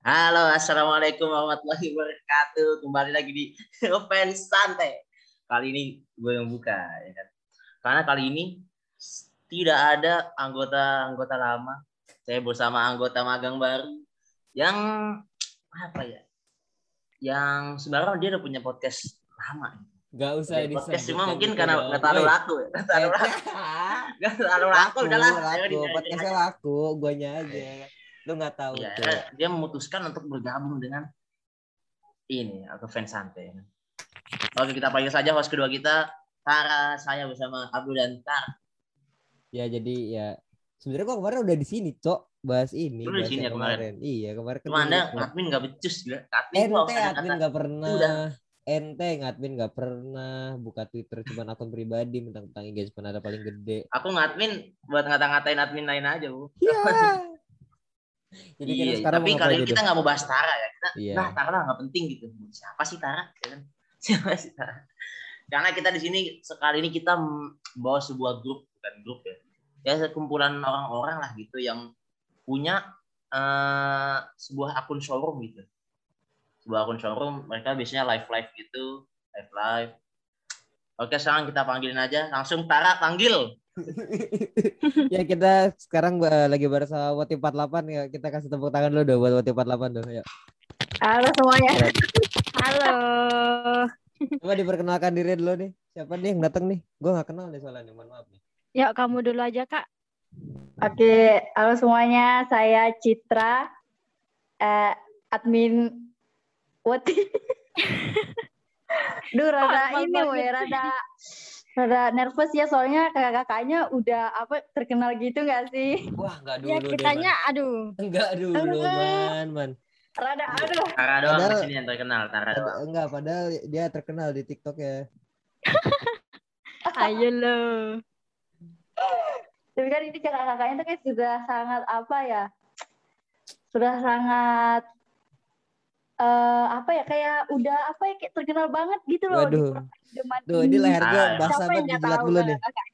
Halo, assalamualaikum warahmatullahi wabarakatuh. Kembali lagi di fans santai. Kali ini gue yang buka, ya kan? Karena kali ini tidak ada anggota-anggota lama. Saya bersama anggota magang baru yang apa ya? Yang sebenarnya dia udah punya podcast lama. Gak usah Jadi podcast cuma mungkin karena nggak terlalu Woi, laku ya. Nggak terlalu laku. Nggak terlalu laku, laku, di- podcastnya laku, guanya aja. Lu nggak tahu Iya, tuh. dia memutuskan untuk bergabung dengan ini atau fans santai. Oke, kita panggil saja host kedua kita, Tara. Saya bersama Abdul dan Tara. Ya jadi ya sebenarnya gua kemarin udah di sini, Cok, bahas ini. Lu di bahas sini ya kemarin? Iya, kemarin kan Cuma anda admin nggak becus gila. Admin tuh Ente admin nggak pernah. Udah. Ente ngadmin nggak pernah buka Twitter cuma akun pribadi mentang-mentang engagement ada paling gede. Aku ngadmin buat ngata-ngatain admin lain aja, Bu. Iya. Jadi kita Iya, sekarang tapi kali ini dulu? kita nggak mau bahas Tara ya. Kita, Iya. nah Tara nggak penting gitu. Siapa sih Tara? Ya kan? Siapa sih Tara? Karena kita di sini sekali ini kita bawa sebuah grup, bukan grup ya. Ya sekumpulan orang-orang lah gitu yang punya eh, sebuah akun showroom gitu. Sebuah akun showroom, mereka biasanya live live gitu, live live. Oke, sekarang kita panggilin aja. Langsung Tara panggil. ya kita sekarang lagi bersama Wati 48 ya. Kita kasih tepuk tangan dulu dong buat Wati 48 dong. Ayo. Halo semuanya. Ya. Halo. Coba diperkenalkan diri dulu nih. Siapa nih yang datang nih? Gue nggak kenal nih soalnya nih. Mohon maaf nih. Yuk kamu dulu aja kak. Oke, halo semuanya. Saya Citra, eh, admin Wati. Duh, rada Hafal ini, weh, rada rada nervous ya soalnya kakak-kakaknya udah apa terkenal gitu nggak sih? Wah nggak dulu Ya deh, kitanya Man. aduh. Enggak dulu man man. Rada aduh. Tara doang Padahal- sini yang terkenal, Tara doang. Enggak padahal dia terkenal di TikTok ya. Ayo lo. Tapi kan ini kakak-kakaknya tuh kayak sudah sangat apa ya? Sudah sangat eh apa ya kayak udah apa ya kayak terkenal banget gitu loh di Waduh. zaman Tuh ini leher gue Ah, yang banget nggak dijilat tahu dulu nih. kakak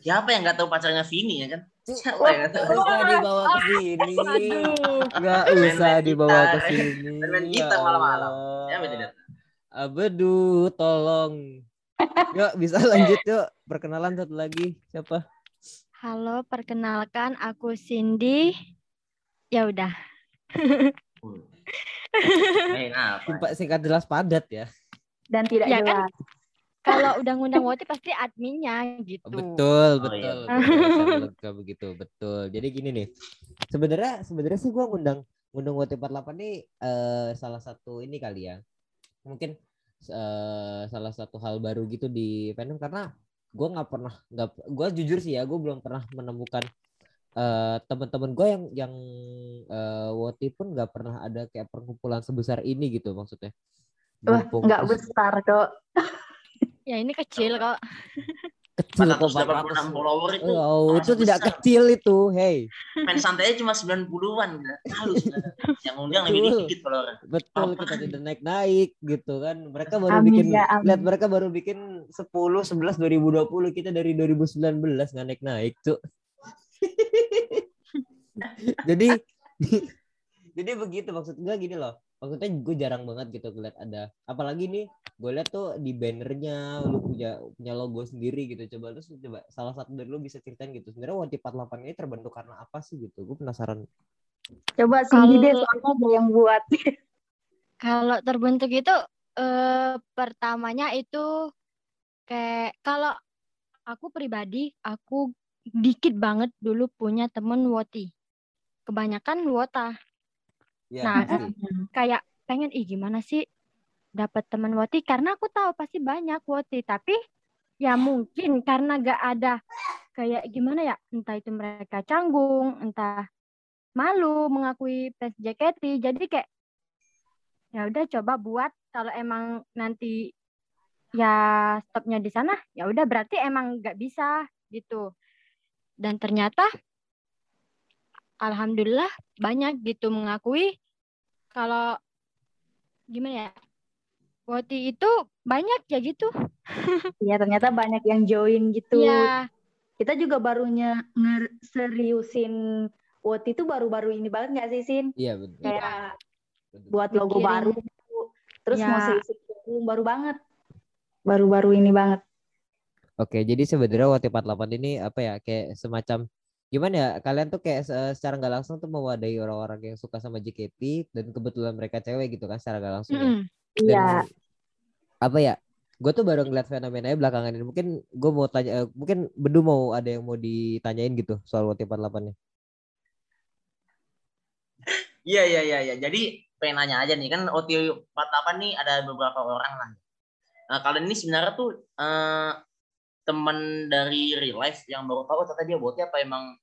Siapa yang nggak tahu pacarnya Vini ya kan? Siapa yang nggak tahu? Usah dibawa ke sini. Main-main usah dibawa ke sini. Main-main Ya gitar malam-malam. Tidak? Abedu, tolong. Yuk bisa lanjut yuk. Perkenalan satu lagi siapa? Halo, perkenalkan aku Cindy. Ya udah. Main apa? Singkat, singkat jelas padat ya. dan tidak Ya jelas. kan? Kalau udah ngundang Woti pasti adminnya gitu. Betul, Oh, betul. iya. betul. Saya lega begitu, betul. Jadi gini nih. Sebenarnya sebenarnya sih gua ngundang ngundang Wati 48 nih eh, salah satu ini kali ya. Mungkin eh, salah satu hal baru gitu di fandom karena gua nggak pernah nggak gua jujur sih ya, gua belum pernah menemukan eh teman-teman gue yang yang eh, Woti pun nggak pernah ada kayak perkumpulan sebesar ini gitu maksudnya. Mumpung nggak besar kok. Ya ini kecil kok. kecil kok 486 follower itu. Oh, itu langsung tidak besar. kecil itu, hey. Main santainya cuma 90-an. gila. Halus. gila. Yang undang lebih Betul. dikit follower. Betul Apa? kita tidak naik-naik gitu kan. Mereka baru Amin bikin ya, amin. lihat mereka baru bikin 10 11 2020 kita dari 2019 nggak naik-naik, Cuk. jadi jadi begitu maksud gue gini loh. Maksudnya gue jarang banget gitu ngeliat ada apalagi nih gue liat tuh di bannernya lu punya punya logo sendiri gitu coba terus coba salah satu dari lu bisa ceritain gitu sebenarnya Wanti 48 ini terbentuk karena apa sih gitu gue penasaran Coba Cindy deh Kalau- soalnya ada yang buat. Kalau terbentuk itu eh pertamanya itu kayak kalau aku pribadi aku dikit banget dulu punya temen Woti. Kebanyakan Wota. ya Nah, pasti. kayak pengen ih gimana sih dapat teman Woti karena aku tahu pasti banyak Woti tapi ya mungkin karena gak ada kayak gimana ya entah itu mereka canggung entah malu mengakui fans JKT jadi kayak ya udah coba buat kalau emang nanti ya stopnya di sana ya udah berarti emang nggak bisa gitu dan ternyata alhamdulillah banyak gitu mengakui kalau gimana ya Woti itu banyak ya gitu Ya ternyata banyak yang join gitu. ya Kita juga barunya seriusin Woti itu baru-baru ini banget nggak sih Sin? Iya betul. Kayak buat logo Mikirin. baru terus Ya. mau showroom baru banget baru-baru ini banget Oke, jadi sebenarnya WT48 ini apa ya kayak semacam gimana ya kalian tuh kayak se- secara nggak langsung tuh mewadahi orang-orang yang suka sama JKT dan kebetulan mereka cewek gitu kan secara nggak langsung ya. Mm-mm. Dan iya apa ya gue tuh baru ngeliat fenomenanya belakangan ini mungkin gue mau tanya eh, mungkin Bedu mau ada yang mau ditanyain gitu soal WT48 nya Iya iya iya iya. Jadi pengen nanya aja nih kan OTW 48 nih ada beberapa orang lah. Nah, kalian ini sebenarnya tuh eh, teman dari real life yang baru tahu ternyata dia botnya apa emang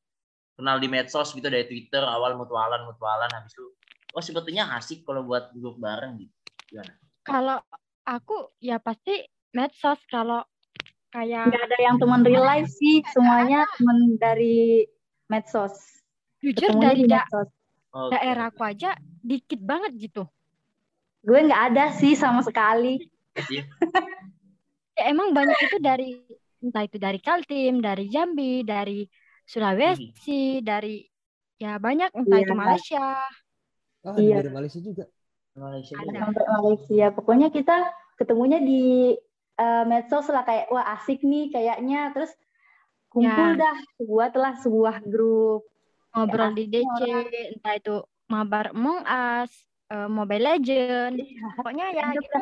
kenal di medsos gitu dari Twitter awal mutualan mutualan habis itu oh sebetulnya asik kalau buat grup bareng gitu. Gimana? Kalau aku ya pasti medsos kalau kayak nggak ada yang teman real life sih semuanya teman dari medsos jujur Ketemunya dari di da- medsos Oke. daerahku aja dikit banget gitu. gue nggak ada sih sama sekali Ya emang banyak itu dari entah itu dari Kaltim, dari Jambi, dari Sulawesi, dari ya banyak entah itu Iya. Malaysia. oh Iya. dari Malaysia juga Malaysia Ada. sampai Malaysia pokoknya kita ketemunya di eh, medsos lah kayak wah asik nih kayaknya terus kumpul Ya. dah buatlah sebuah grup ngobrol di DC, orang. entah itu mabar Among Us, eh, Mobile Legend, pokoknya ya Mantep gitu.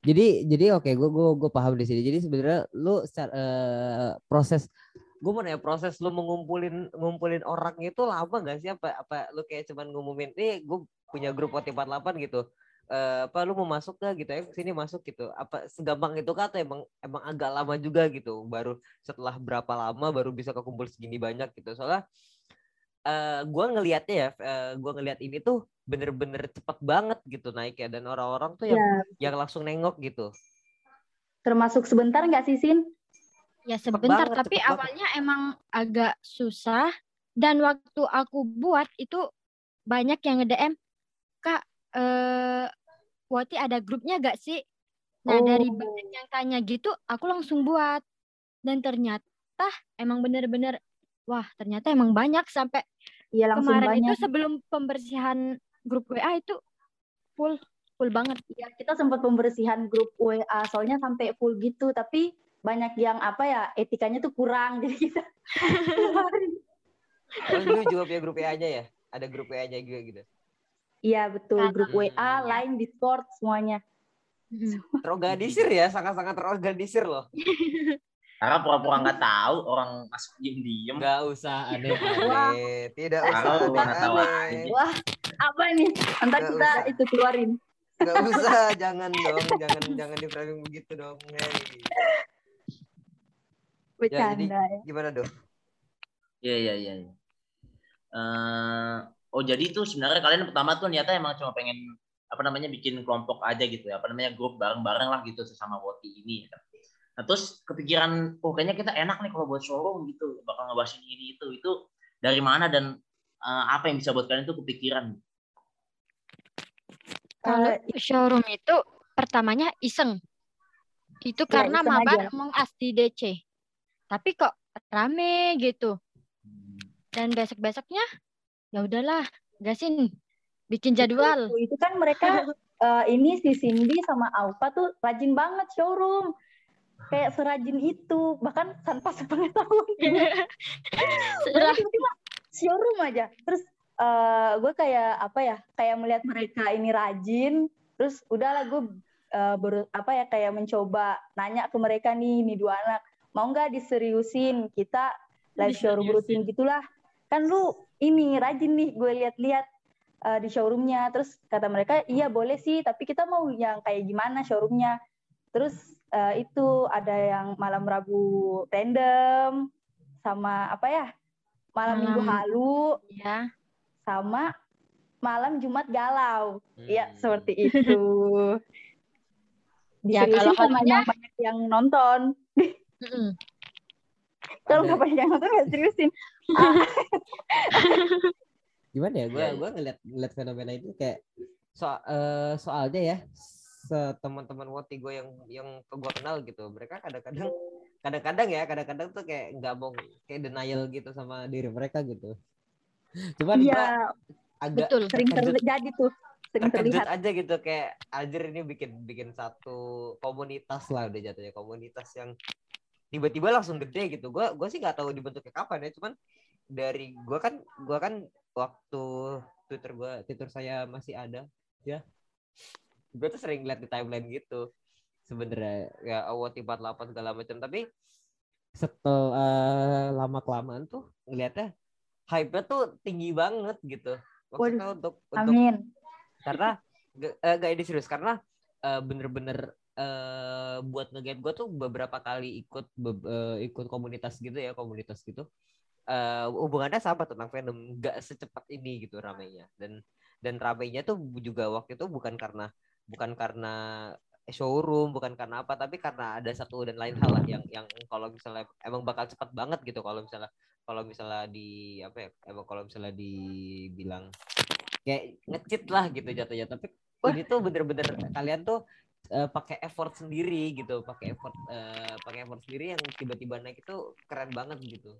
Jadi jadi oke gue gue gue paham di sini. Jadi sebenarnya lu secara, eh, proses gue mau nanya proses lu mengumpulin ngumpulin orang itu lama gak sih? Apa apa lu kayak cuman ngumumin nih gue punya grup OT48 gitu. Eh, apa lu mau masuk gak gitu? Ya sini masuk gitu. Apa segampang itu kah? Atau emang emang agak lama juga gitu? Baru setelah berapa lama baru bisa kekumpul segini banyak gitu? Soalnya eh gue ngelihatnya ya eh, gue ngelihat ini tuh bener-bener cepet banget gitu naiknya dan orang-orang tuh yang ya yang langsung nengok gitu termasuk sebentar nggak sih Sin Ya sebentar, banget, tapi cepet banget. awalnya emang agak susah dan waktu aku buat itu banyak yang nge-DM, Kak, eh Wati ada grupnya gak sih? Nah, dari Oh. banyak yang tanya gitu, aku langsung buat. Dan ternyata emang bener-bener, wah ternyata emang banyak sampai iya langsung kemarin banyak itu sebelum pembersihan grup WA itu full, full banget. ya kita sempat pembersihan grup WA soalnya sampai full gitu tapi banyak yang apa ya etikanya tuh kurang jadi kita lu juga punya grup WA-nya ya? Ada grup WA-nya juga gitu. iya betul Karena- grup WA Line Discord semuanya. Terorganisir ya, sangat-sangat terorganisir loh. Karena pura-pura nggak tahu orang masuk diem-diem. Enggak usah aneh-aneh. Tidak usah Tahu, nggak tahu aneh-aneh. aja. wah apa ntar Nggak kita usah. itu keluarin Enggak usah, jangan dong, jangan jangan di framing begitu dong. Hey. bercanda ya, Gimana dong? Iya iya iya. iya. Eh, oh jadi itu sebenarnya kalian pertama tuh niatnya emang cuma pengen apa namanya bikin kelompok aja gitu ya, apa namanya grup bareng-bareng lah gitu sesama Woti ini. ya. Nah terus kepikiran, oh kayaknya kita enak nih kalau buat showroom gitu, bakal ngebahasin ini itu itu dari mana dan eh, apa yang bisa buat kalian tuh kepikiran? Kalau showroom itu pertamanya iseng. Itu Ya, karena mabar aja. emang as di DC. Tapi kok rame gitu. Dan besok-besoknya ya udahlah, gasin bikin jadwal. Itu, itu kan mereka eh, ini si Cindy sama Aupa tuh rajin banget showroom. Kayak serajin itu, bahkan tanpa sepengetahuan. Sudah Tiba-tiba showroom aja. Terus eh, gue kayak apa ya? Kayak melihat mereka ini rajin. Terus udahlah gue eh, baru apa ya kayak mencoba nanya ke mereka nih, nih dua anak mau nggak diseriusin kita live showroom rutin gitulah. Kan lu ini rajin nih gue lihat-lihat eh, di showroomnya. Terus kata mereka iya boleh sih, tapi kita mau yang kayak gimana showroomnya. Terus eh, itu ada yang malam Rabu random sama apa ya malam Minggu Malam- halu ya. sama malam Jumat galau. Iya Hmm. seperti itu. Ya, kalau yang banyak yang nonton. Kalau nggak banyak yang nonton nggak seriusin. gimana ya gue Iya, gue ngeliat ngeliat fenomena itu kayak so eh, soalnya ya teman-teman woti gue yang yang gue kenal gitu mereka kadang-kadang kadang-kadang ya kadang-kadang tuh kayak nggak mau kayak denial gitu sama diri mereka gitu cuman Iya, gua agak Betul. Sering terjadi tuh, sering terlihat. aja gitu kayak anjir ini bikin bikin satu komunitas lah udah jatuhnya komunitas yang tiba-tiba langsung gede gitu gua gua sih nggak tahu dibentuknya kapan ya cuman dari gua kan gua kan waktu twitter gua twitter saya masih ada ya gua tuh sering lihat di timeline gitu. Sebenarnya ya awal 48 segala macam tapi setelah lama kelamaan tuh ngeliatnya hype-nya tuh tinggi banget gitu. Maksudnya untuk untuk Amin. karena gak, eh, gak ini serius. Karena eh, bener-bener eh, buat nge gue tuh beberapa kali ikut be- eh, ikut komunitas gitu ya komunitas gitu. Eh, hubungannya sama tentang fandom. Gak secepat ini gitu ramainya. Dan dan ramainya tuh juga waktu itu bukan karena bukan karena showroom bukan karena apa tapi karena ada satu dan lain hal lah yang yang kalau misalnya emang bakal cepat banget gitu kalau misalnya kalau misalnya di apa ya emang kalau misalnya dibilang kayak ngecit lah gitu jatuhnya. Tapi ini tuh bener-bener kalian tuh eh, pakai effort sendiri gitu pakai effort eh, pakai effort sendiri yang tiba-tiba naik itu keren banget gitu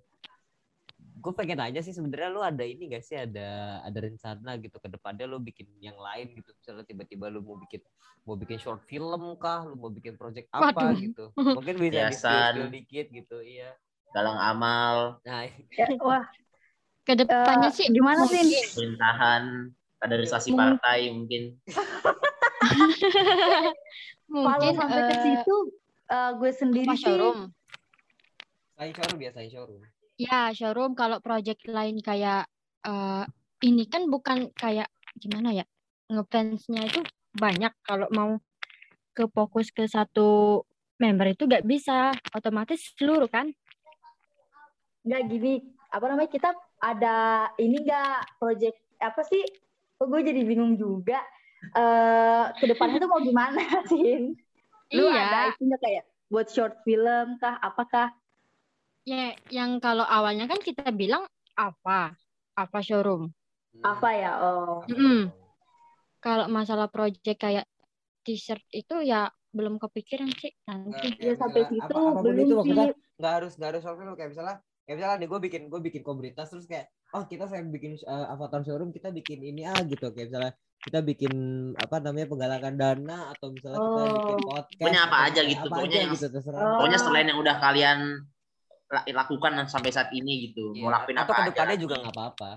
gue pengen aja sih sebenarnya lu ada ini gak sih? Ada ada rencana gitu ke depannya lu bikin yang lain gitu? Misalnya tiba-tiba lu mau bikin mau bikin short film kah? Lu mau bikin project apa Waduh. gitu? Mungkin bisa di dikit gitu iya. Galang amal, nah Ya, wah, Ke depannya Eh, sih gimana, mungkin. pemerintahan, kaderisasi Mung- partai mungkin. kalau mungkin sampai ke eh, situ, eh, gue sendiri sih, showroom. saing showroom ya saing showroom Ya, showroom kalau project lain kayak eh, ini kan bukan kayak gimana ya? Ngefansnya itu banyak kalau mau ke fokus ke satu member itu gak bisa otomatis seluruh kan? nggak gini, apa namanya, kita ada ini nggak project, apa sih, kok gue jadi bingung juga. Eh ke depannya tuh mau gimana, Sin? Lu Iya. ada itunya kayak buat short film kah, apakah? Ya, yang kalau awalnya kan kita bilang apa? Apa showroom. Apa ya? Oh, Mm-mm. Kalau masalah project kayak t-shirt itu ya belum kepikiran sih nanti. ya sampai situ apa- belum itu maksudnya sih. nggak harus nggak harus film kayak misalnya kayak misalnya nih gue bikin gue bikin komunitas terus kayak oh kita saya bikin uh, avatar showroom kita bikin ini ah gitu kayak misalnya kita bikin apa namanya penggalakan dana atau misalnya kita Oh. bikin podcast Pokoknya apa aja gitu, apa pokoknya aja yang- gitu terserah Oh. Pokoknya selain yang udah kalian lakukan sampai saat ini gitu, Iya. mau lakuin atau apa aja. juga nggak apa-apa.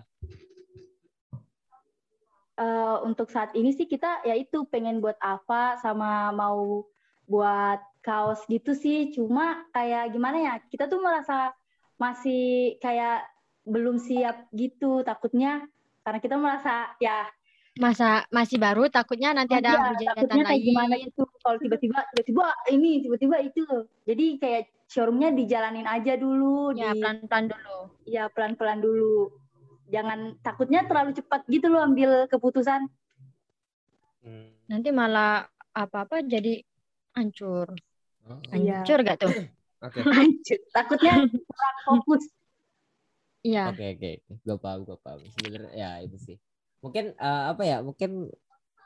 Eh, untuk saat ini sih kita ya itu pengen buat apa sama mau buat kaos gitu sih. Cuma kayak gimana ya kita tuh merasa masih kayak belum siap gitu takutnya. Karena kita merasa ya Masa masih baru takutnya nanti ada hujatan takutnya kayak gimana gitu. Kalau tiba-tiba tiba-tiba ini tiba-tiba itu. Jadi kayak showroomnya dijalanin aja dulu Ya, di pelan-pelan dulu. ya pelan-pelan dulu jangan takutnya terlalu cepat gitu loh ambil keputusan Hmm. Nanti malah apa-apa jadi hancur. Oh, Iya. Hancur gak tuh? oke lanjut takutnya kurang fokus Iya. oke oke gue paham gue paham sebenarnya ya itu sih mungkin eh, apa ya mungkin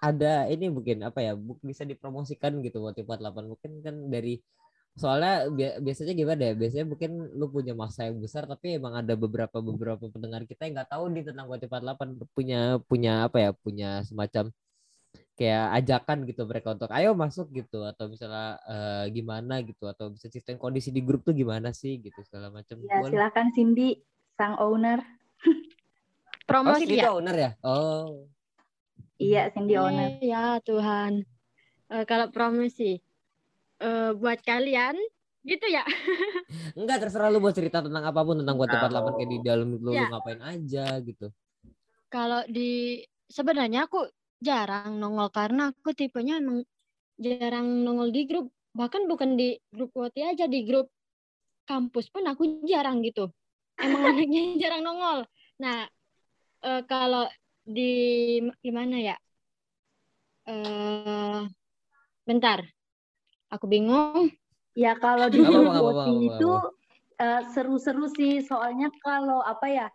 ada ini mungkin apa ya bisa dipromosikan gitu buat 48 mungkin kan dari soalnya bi- biasanya gimana ya biasanya mungkin lu punya masa yang besar tapi emang ada beberapa beberapa pendengar kita yang nggak tahu nih tentang Wati 48 punya punya apa ya punya semacam kayak ajakan gitu mereka untuk ayo masuk gitu atau misalnya eh, gimana gitu atau bisa ceritain kondisi di grup tuh gimana sih gitu segala macam ya silakan Cindy sang owner Oh, Promosi Cindy ya? owner ya? Oh. iya Cindy owner Eh, Ya Tuhan. Eh, kalau promosi eh, buat kalian gitu ya. Enggak terserah lu mau cerita tentang apa pun tentang Kuat Kalau- 48 kayak di dalam lu, lu Ya. ngapain aja gitu. Kalau di sebenarnya aku jarang nongol karena aku tipenya emang jarang nongol di grup. Bahkan bukan di grup Wati aja di grup kampus pun aku jarang gitu. Emang anaknya jarang nongol. Nah, eh, kalau di gimana ya? Eh bentar. Aku bingung. ya kalau di nggak itu eh, seru-seru sih. Soalnya kalau apa ya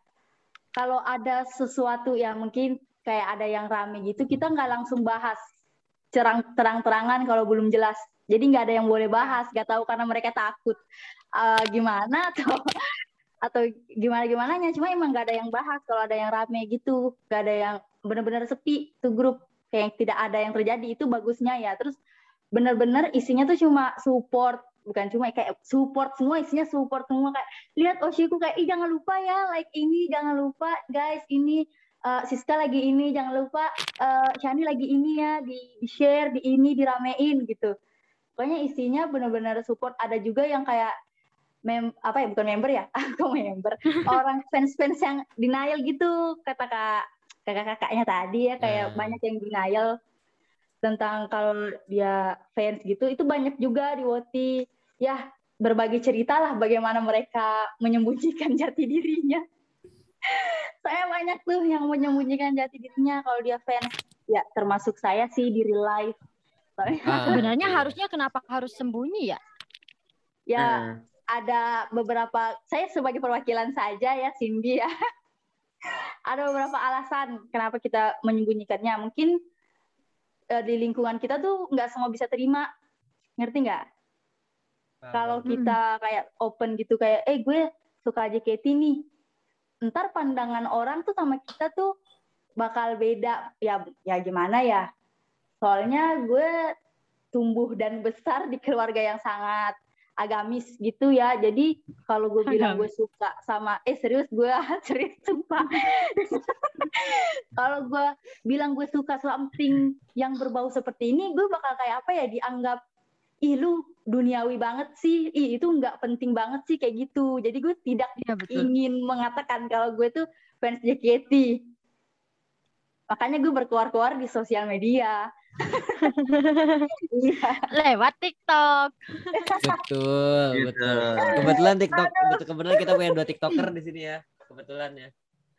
kalau ada sesuatu yang mungkin kayak ada yang rame gitu kita nggak langsung bahas cerang terang-terangan kalau belum jelas. Jadi nggak ada yang boleh bahas nggak tahu karena mereka takut. Eh, gimana atau atau gimana gimananya. Cuma emang nggak ada yang bahas kalau ada yang rame gitu. Nggak ada yang benar-benar sepi tuh grup. Kayak tidak ada yang terjadi itu bagusnya ya. Terus benar-benar isinya tuh cuma support bukan cuma kayak support semua isinya support semua kayak lihat Oshiku kayak ih jangan lupa ya like ini jangan lupa guys ini uh, Siska lagi ini jangan lupa uh, Shani lagi ini ya di, di share di ini diramein gitu. Pokoknya isinya benar-benar support. Ada juga yang kayak mem apa ya bukan member ya aku member. Orang fans fans yang denial gitu kata kak kakak kakaknya tadi ya kayak Hmm. banyak yang denial tentang kalau dia fans gitu itu banyak juga di Woti. Ya berbagi cerita lah bagaimana mereka menyembunyikan jati dirinya. Saya banyak tuh yang menyembunyikan jati dirinya kalau dia fans. Ya termasuk saya sih di real life. Ah, Sebenarnya iya. harusnya kenapa harus sembunyi ya? ya Nah, ada beberapa saya sebagai perwakilan saja ya Cindy ya. Ada beberapa alasan kenapa kita menyembunyikannya. Mungkin di lingkungan kita tuh nggak semua bisa terima. Ngerti nggak? Kalau Hmm. kita kayak open gitu kayak eh gue suka JKT nih. Ntar pandangan orang tuh sama kita tuh bakal beda. Ya ya gimana ya? Soalnya gue tumbuh dan besar di keluarga yang sangat agamis gitu ya. Jadi kalau gue bilang gue suka sama eh serius gue serius sumpah. Kalau gue bilang gue suka something yang berbau seperti ini gue bakal kayak apa ya dianggap ih lu duniawi banget sih. Ih itu nggak penting banget sih kayak gitu. Jadi gue tidak betul. ingin mengatakan kalau gue tuh fans JKT makanya gue berkeluar-keluar di sosial media Lewat TikTok. Betul, Gitu. betul. Kebetulan TikTok, betul kebetulan kita punya dua TikToker di sini ya. Kebetulan ya.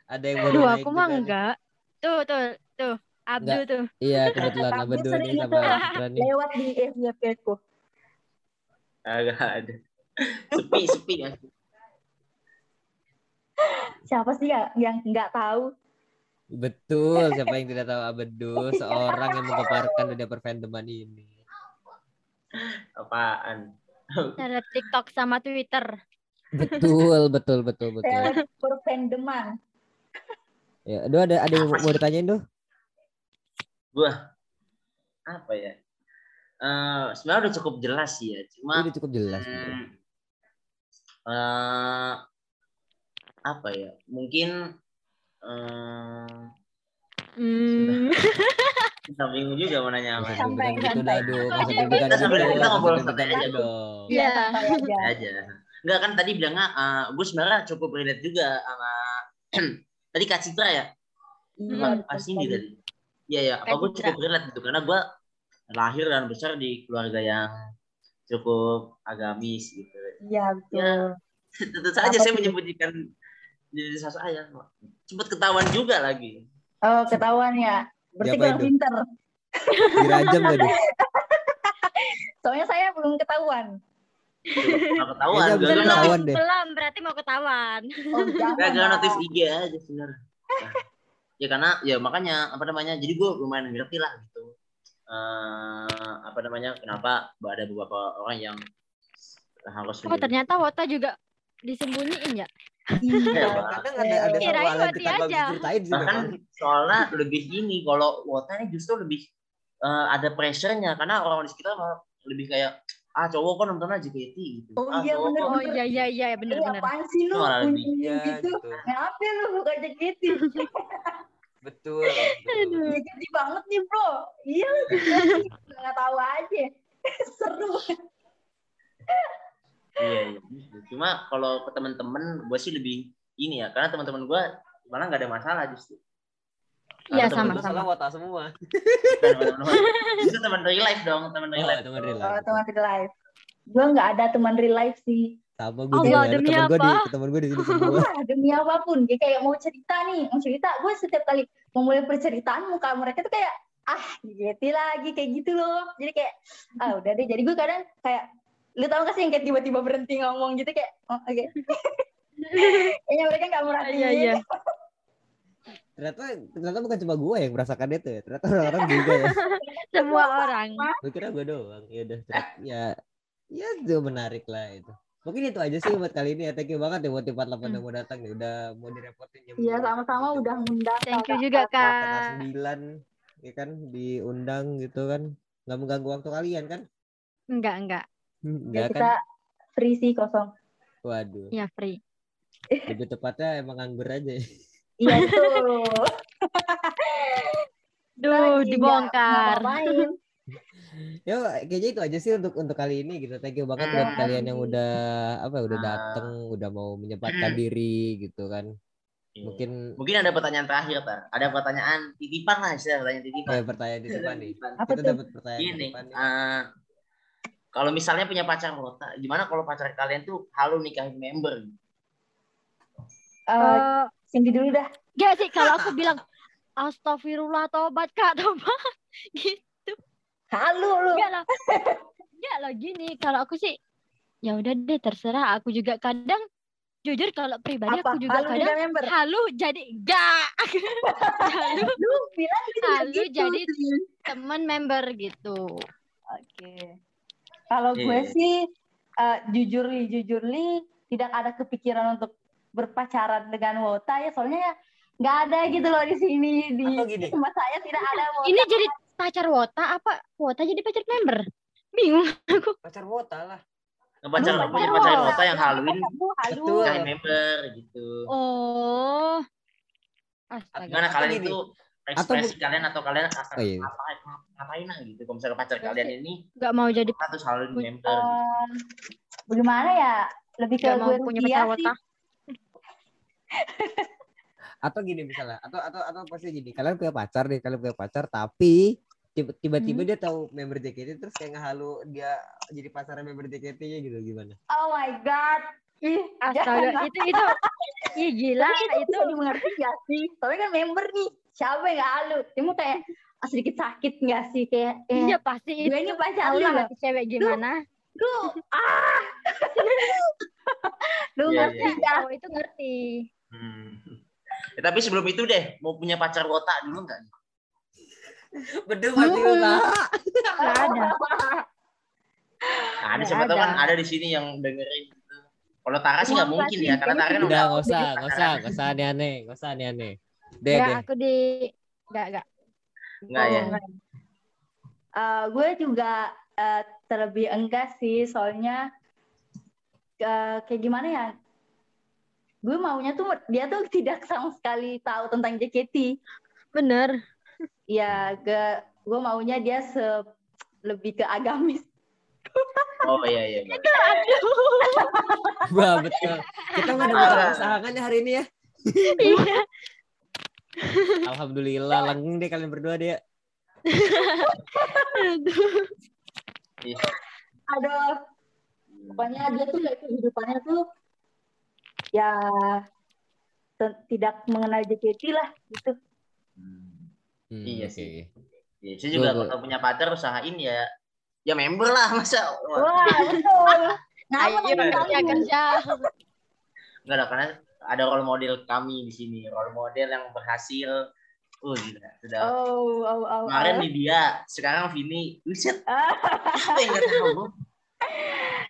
Ada yang baru Duh, aku mah nih. enggak. Tuh, tuh, tuh. Abdu tuh. Iya, kebetulan sering nih sama nih. lewat di FYP ku agak ada. Sepi, sepi ya. siapa sih ya yang nggak tahu Betul, siapa yang tidak tahu Abadu, seorang yang menggemparkan dunia perfandoman ini. Apaan? Ada TikTok sama Twitter. Betul, betul, betul, betul. perfandoman Ya, aduh ada ada yang mau, ditanyain tuh? Gua apa ya? Eh, sebenarnya udah cukup jelas sih ya. Cuma Udah cukup jelas. Hmm, eh, apa ya? Mungkin Hmm. kita bingung juga mau nanya apa. Deg-degan gitu dah, aduh. Deg-degan Kita sambil- gitu, kita ngobrol deg-degan santai aja gitu dong. Iya, Iya. santai aja. Enggak kan tadi bilangnya eh gue sebenarnya cukup relate juga sama tadi Kak Citra ya. Iya, Apa betul Cindy tadi? Iya ya, apa Kak gue cukup relate gitu karena gue lahir dan besar di keluarga yang cukup agamis gitu. Iya, betul. Ya. Tentu saja Apa saya tuh? Menyembunyikan diri saya. Cepet ketahuan juga lagi. Oh, ketahuan ya. Berarti kurang pinter. Dirajam tuh? Soalnya saya belum ketahuan. Ketahuan. Gak itu ketahuan deh. Belum, berarti mau ketahuan. Oh, jangan. Gak notif IG aja sebenarnya. Nah, ya karena ya makanya apa namanya jadi gue lumayan ngerti lah gitu Eh apa namanya kenapa ada beberapa orang yang harus Oh, ternyata Wota juga disembunyiin ya? Iya. Kadang ada ada kita nggak bisa aja. ceritain sih bahkan soalnya lebih ini kalau Wota ini justru lebih eh, ada pressure-nya karena orang di sekitar malah lebih kayak ah cowok kan nonton aja JKT gitu. Oh ah, iya, kok- Oh iya iya iya Iya, bener-bener. apaan sih lu? Iya, gitu. gitu. Ngapain lu buka JKT? Betul. betul. JKT banget nih, bro. Iya, nggak tahu aja. Seru. Iya, iya. Cuma kalau ke teman-teman gue sih lebih ini ya karena teman-teman gue malah nggak ada masalah justru. Iya, Karena temen Itu gua salah wata semua. teman-teman Justru teman real life dong, teman real Oh, life. teman real Oh, life. teman real life. Gue nggak ada teman real life sih. Sama gue Allah, juga. Ada demi teman gue di apa? teman gue di sini semua. Demi apa pun. Dia kayak mau cerita nih, mau cerita. Gue setiap kali memulai perceritaan, muka mereka tuh kayak, ah, JKT lagi, kayak gitu loh. Jadi kayak, ah udah deh. Jadi gue kadang kayak, lu tau gak sih yang kayak tiba-tiba berhenti ngomong gitu kayak, oh oke. Kayaknya mereka gak merhatiin. Iya iya. Ternyata ternyata bukan cuma gue yang merasakan itu ya. Ternyata orang-orang juga ya. Semua orang. Gue kira gue doang. Ya udah. Ya ya itu menarik lah itu. Mungkin itu aja sih buat kali ini ya. Thank you banget ya buat 48 yang mau datang nih. Udah mau direpotin jam Iya sama-sama udah ngundang. Thank you juga kak. sembilan ya kan diundang gitu kan nggak mengganggu waktu kalian kan Enggak enggak. Ya, Enggak kita kan free sih kosong. waduh Ya free. lebih tepatnya emang nganggur aja ya. Iya betul. Duh Lagi dibongkar. ya kayaknya itu aja sih untuk untuk kali ini gitu thank you banget buat Hmm. kalian yang udah apa ya, udah Ah. dateng udah mau menyempatkan Hmm. diri gitu kan Iya. mungkin Mungkin ada pertanyaan terakhir, Tar. Ada pertanyaan titipan lah, istilah pertanyaan titipan. kayak pertanyaan di depan nih Apa kita tuh? dapat pertanyaan di Gini, depan nih. eh, kalau misalnya punya pacar wota, gimana kalau pacar kalian tuh halu nikahin member? Eh, Eh, Cindy dulu dah. Gak sih kalau aku bilang Astagfirullah tobat kak tobat gitu. Halu lu. Enggak lah. Enggak lah gini kalau aku sih ya udah deh terserah aku juga kadang jujur kalau pribadi Apa? aku juga Halu kadang member. halu jadi enggak halu Lu bilang gitu Halu gitu jadi teman member gitu Oke. Kalau Iya. gue sih eh, jujur li jujur li tidak ada kepikiran untuk berpacaran dengan Wota ya soalnya ya nggak ada gitu loh di sini di tempat saya tidak ada Wota. ini jadi pacar wota apa wota jadi pacar member bingung pacar wota lah Ngepacar Aduh, pacar pacar wota. yang haluin Halu, halu. Betul. member gitu. oh astaga Gimana kalian itu ekspresi kalian atau kalian akan Oh, iya. ngapain ngapain lah gitu kalau misalnya pacar kalian ini nggak mau jadi satu haluin Pun- member bagaimana ya? Lebih ke gue punya pacar sih. atau gini misalnya atau atau atau pasti gini kalian punya pacar nih kalian punya pacar tapi tiba- tiba-tiba Hmm. dia tahu member JKT terus kayak ngehalu dia jadi pacarnya member JKT-nya gitu gimana Oh my god. Ih, astaga itu itu ih gila Tapi itu, itu bisa dimengerti gak sih? Soalnya kan member nih. Siapa yang gak halu? Dia mau kayak ah, sedikit sakit gak sih? Kayak, eh, iya pasti gue ini pacar lu lah cewek gimana Lu, ah. Lu ngerti iya, gak? oh itu ngerti Hmm. Ya, tapi sebelum itu deh mau punya pacar wota dulu nggak? bedul mati lu, lah nggak ada Nah, ada Nggak siapa tahu kan ada. di sini yang dengerin gitu. Kalau Tara sih nggak mungkin ya, karena Tara kan udah nggak usah nggak usah nggak usah aneh-aneh nggak usah aneh-aneh deh Nggak, deh aku di nggak nggak nggak ya. Eh, gue juga eh, terlebih enggak sih, soalnya eh, kayak gimana ya? Gue maunya tuh dia tuh tidak sama sekali tahu tentang JKT. bener Ya, ke gue maunya dia se lebih ke agamis. Oh iya iya. iya. wah betul kita nggak ada buka pasangan ya hari ini ya iya alhamdulillah langgeng deh kalian berdua deh ya. Aduh, pokoknya dia tuh kayak kehidupannya tuh ya tidak mengenal JKT lah gitu. Hmm, Iya oke. sih. Iya, saya juga kalau punya pacar usahain ya ya member lah masa. Wah, betul. Ngapa ayo nggak kerja kerja Enggak ada karena ada role model kami di sini, role model yang berhasil. Oh gila, sudah. Oh, oh, oh, Kemarin oh. nih dia, sekarang Vini. Ah. Apa yang nggak tahu?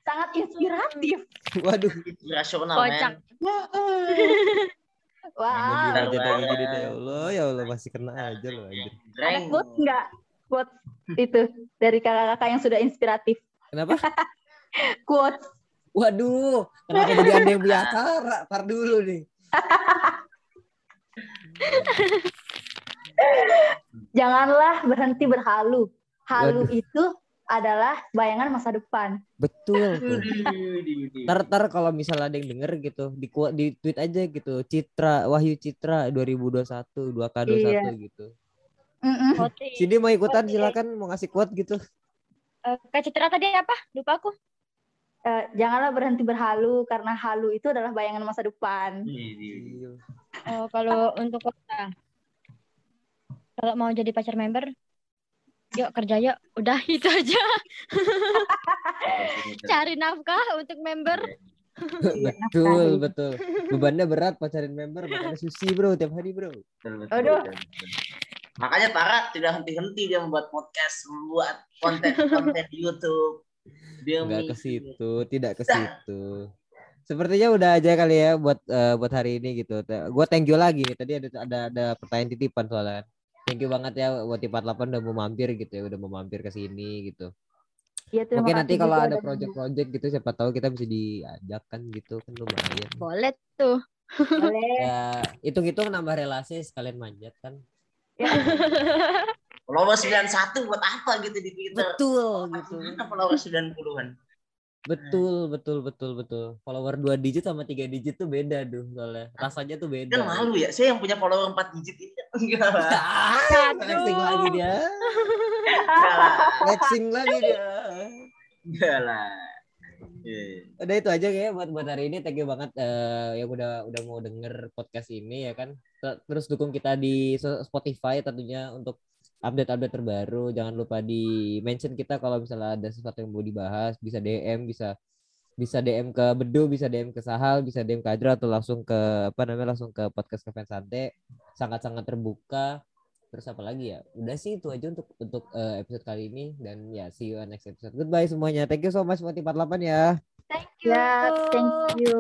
sangat inspiratif. waduh Inspirasional, Kocak. men. Wah, Gila, gini deh ya Allah ya Allah masih kena aja loh anjir. ada quote nggak? Quote itu dari kakak-kakak yang sudah inspiratif. kenapa Quote. Waduh kenapa jadi anda yang punya acara tar dulu nih Janganlah berhenti berhalu. Halu Waduh. itu adalah bayangan masa depan. betul. Ntar, ntar kalau misalnya ada yang denger gitu, di, di tweet aja gitu, Citra, Wahyu Citra 2021, 2K21 Iya. gitu. Mm-mm. Oti. Sini mau ikutan silakan mau ngasih quote gitu. Eh, Kak Citra tadi apa lupa aku Eh, janganlah berhenti berhalu karena halu itu adalah bayangan masa depan. Widih. oh kalau untuk kota kalau mau jadi pacar member yuk kerja yuk udah itu aja cari nafkah untuk member betul, betul. Bebannya berat pacarin member, makanya susi bro tiap hari bro. Betul, betul, Aduh. betul, betul. Makanya Tara tidak henti-henti dia membuat podcast, membuat konten-konten di YouTube. Dia Enggak ke situ, tidak ke situ. Sepertinya udah aja kali ya buat eh, buat hari ini gitu. Gue thank you lagi. Tadi ada ada ada pertanyaan titipan soalnya. Thank you banget ya buat 48 udah mau mampir gitu ya, udah mau mampir ke sini gitu. Iya, terima Mungkin nanti kalau ada project-project gitu siapa tahu kita bisa diajak kan gitu kan lumayan. Boleh tuh. Boleh. Ya, hitung-hitung nambah relasi sekalian manjat kan. Follower 91 buat apa gitu di Twitter? Betul gitu. Mana follower 90-an? Betul, betul, betul, betul. Follower 2 digit sama 3 digit tuh beda tuh soalnya. Rasanya tuh beda. Kan malu ya, saya yang punya follower 4 digit ini. Enggak lah. Ah, flexing lagi dia. Enggak lah. Flexing lagi dia. Enggak lah. Iya. Udah itu aja ya buat buat hari ini. Thank you banget eh, yang udah udah mau denger podcast ini ya kan. Ter- Terus dukung kita di Spotify tentunya untuk update-update terbaru. Jangan lupa di mention kita kalau misalnya ada sesuatu yang mau dibahas, bisa DM, bisa bisa DM ke Bedu, bisa DM ke Sahal, bisa DM ke Adra atau langsung ke apa namanya langsung ke podcast Kevin Sante. Sangat-sangat terbuka. Terus apa lagi ya? Udah sih itu aja untuk untuk eh, episode kali ini dan ya see you on next episode. Goodbye semuanya. Thank you so much buat 48 ya. Thank you. Ya, thank you.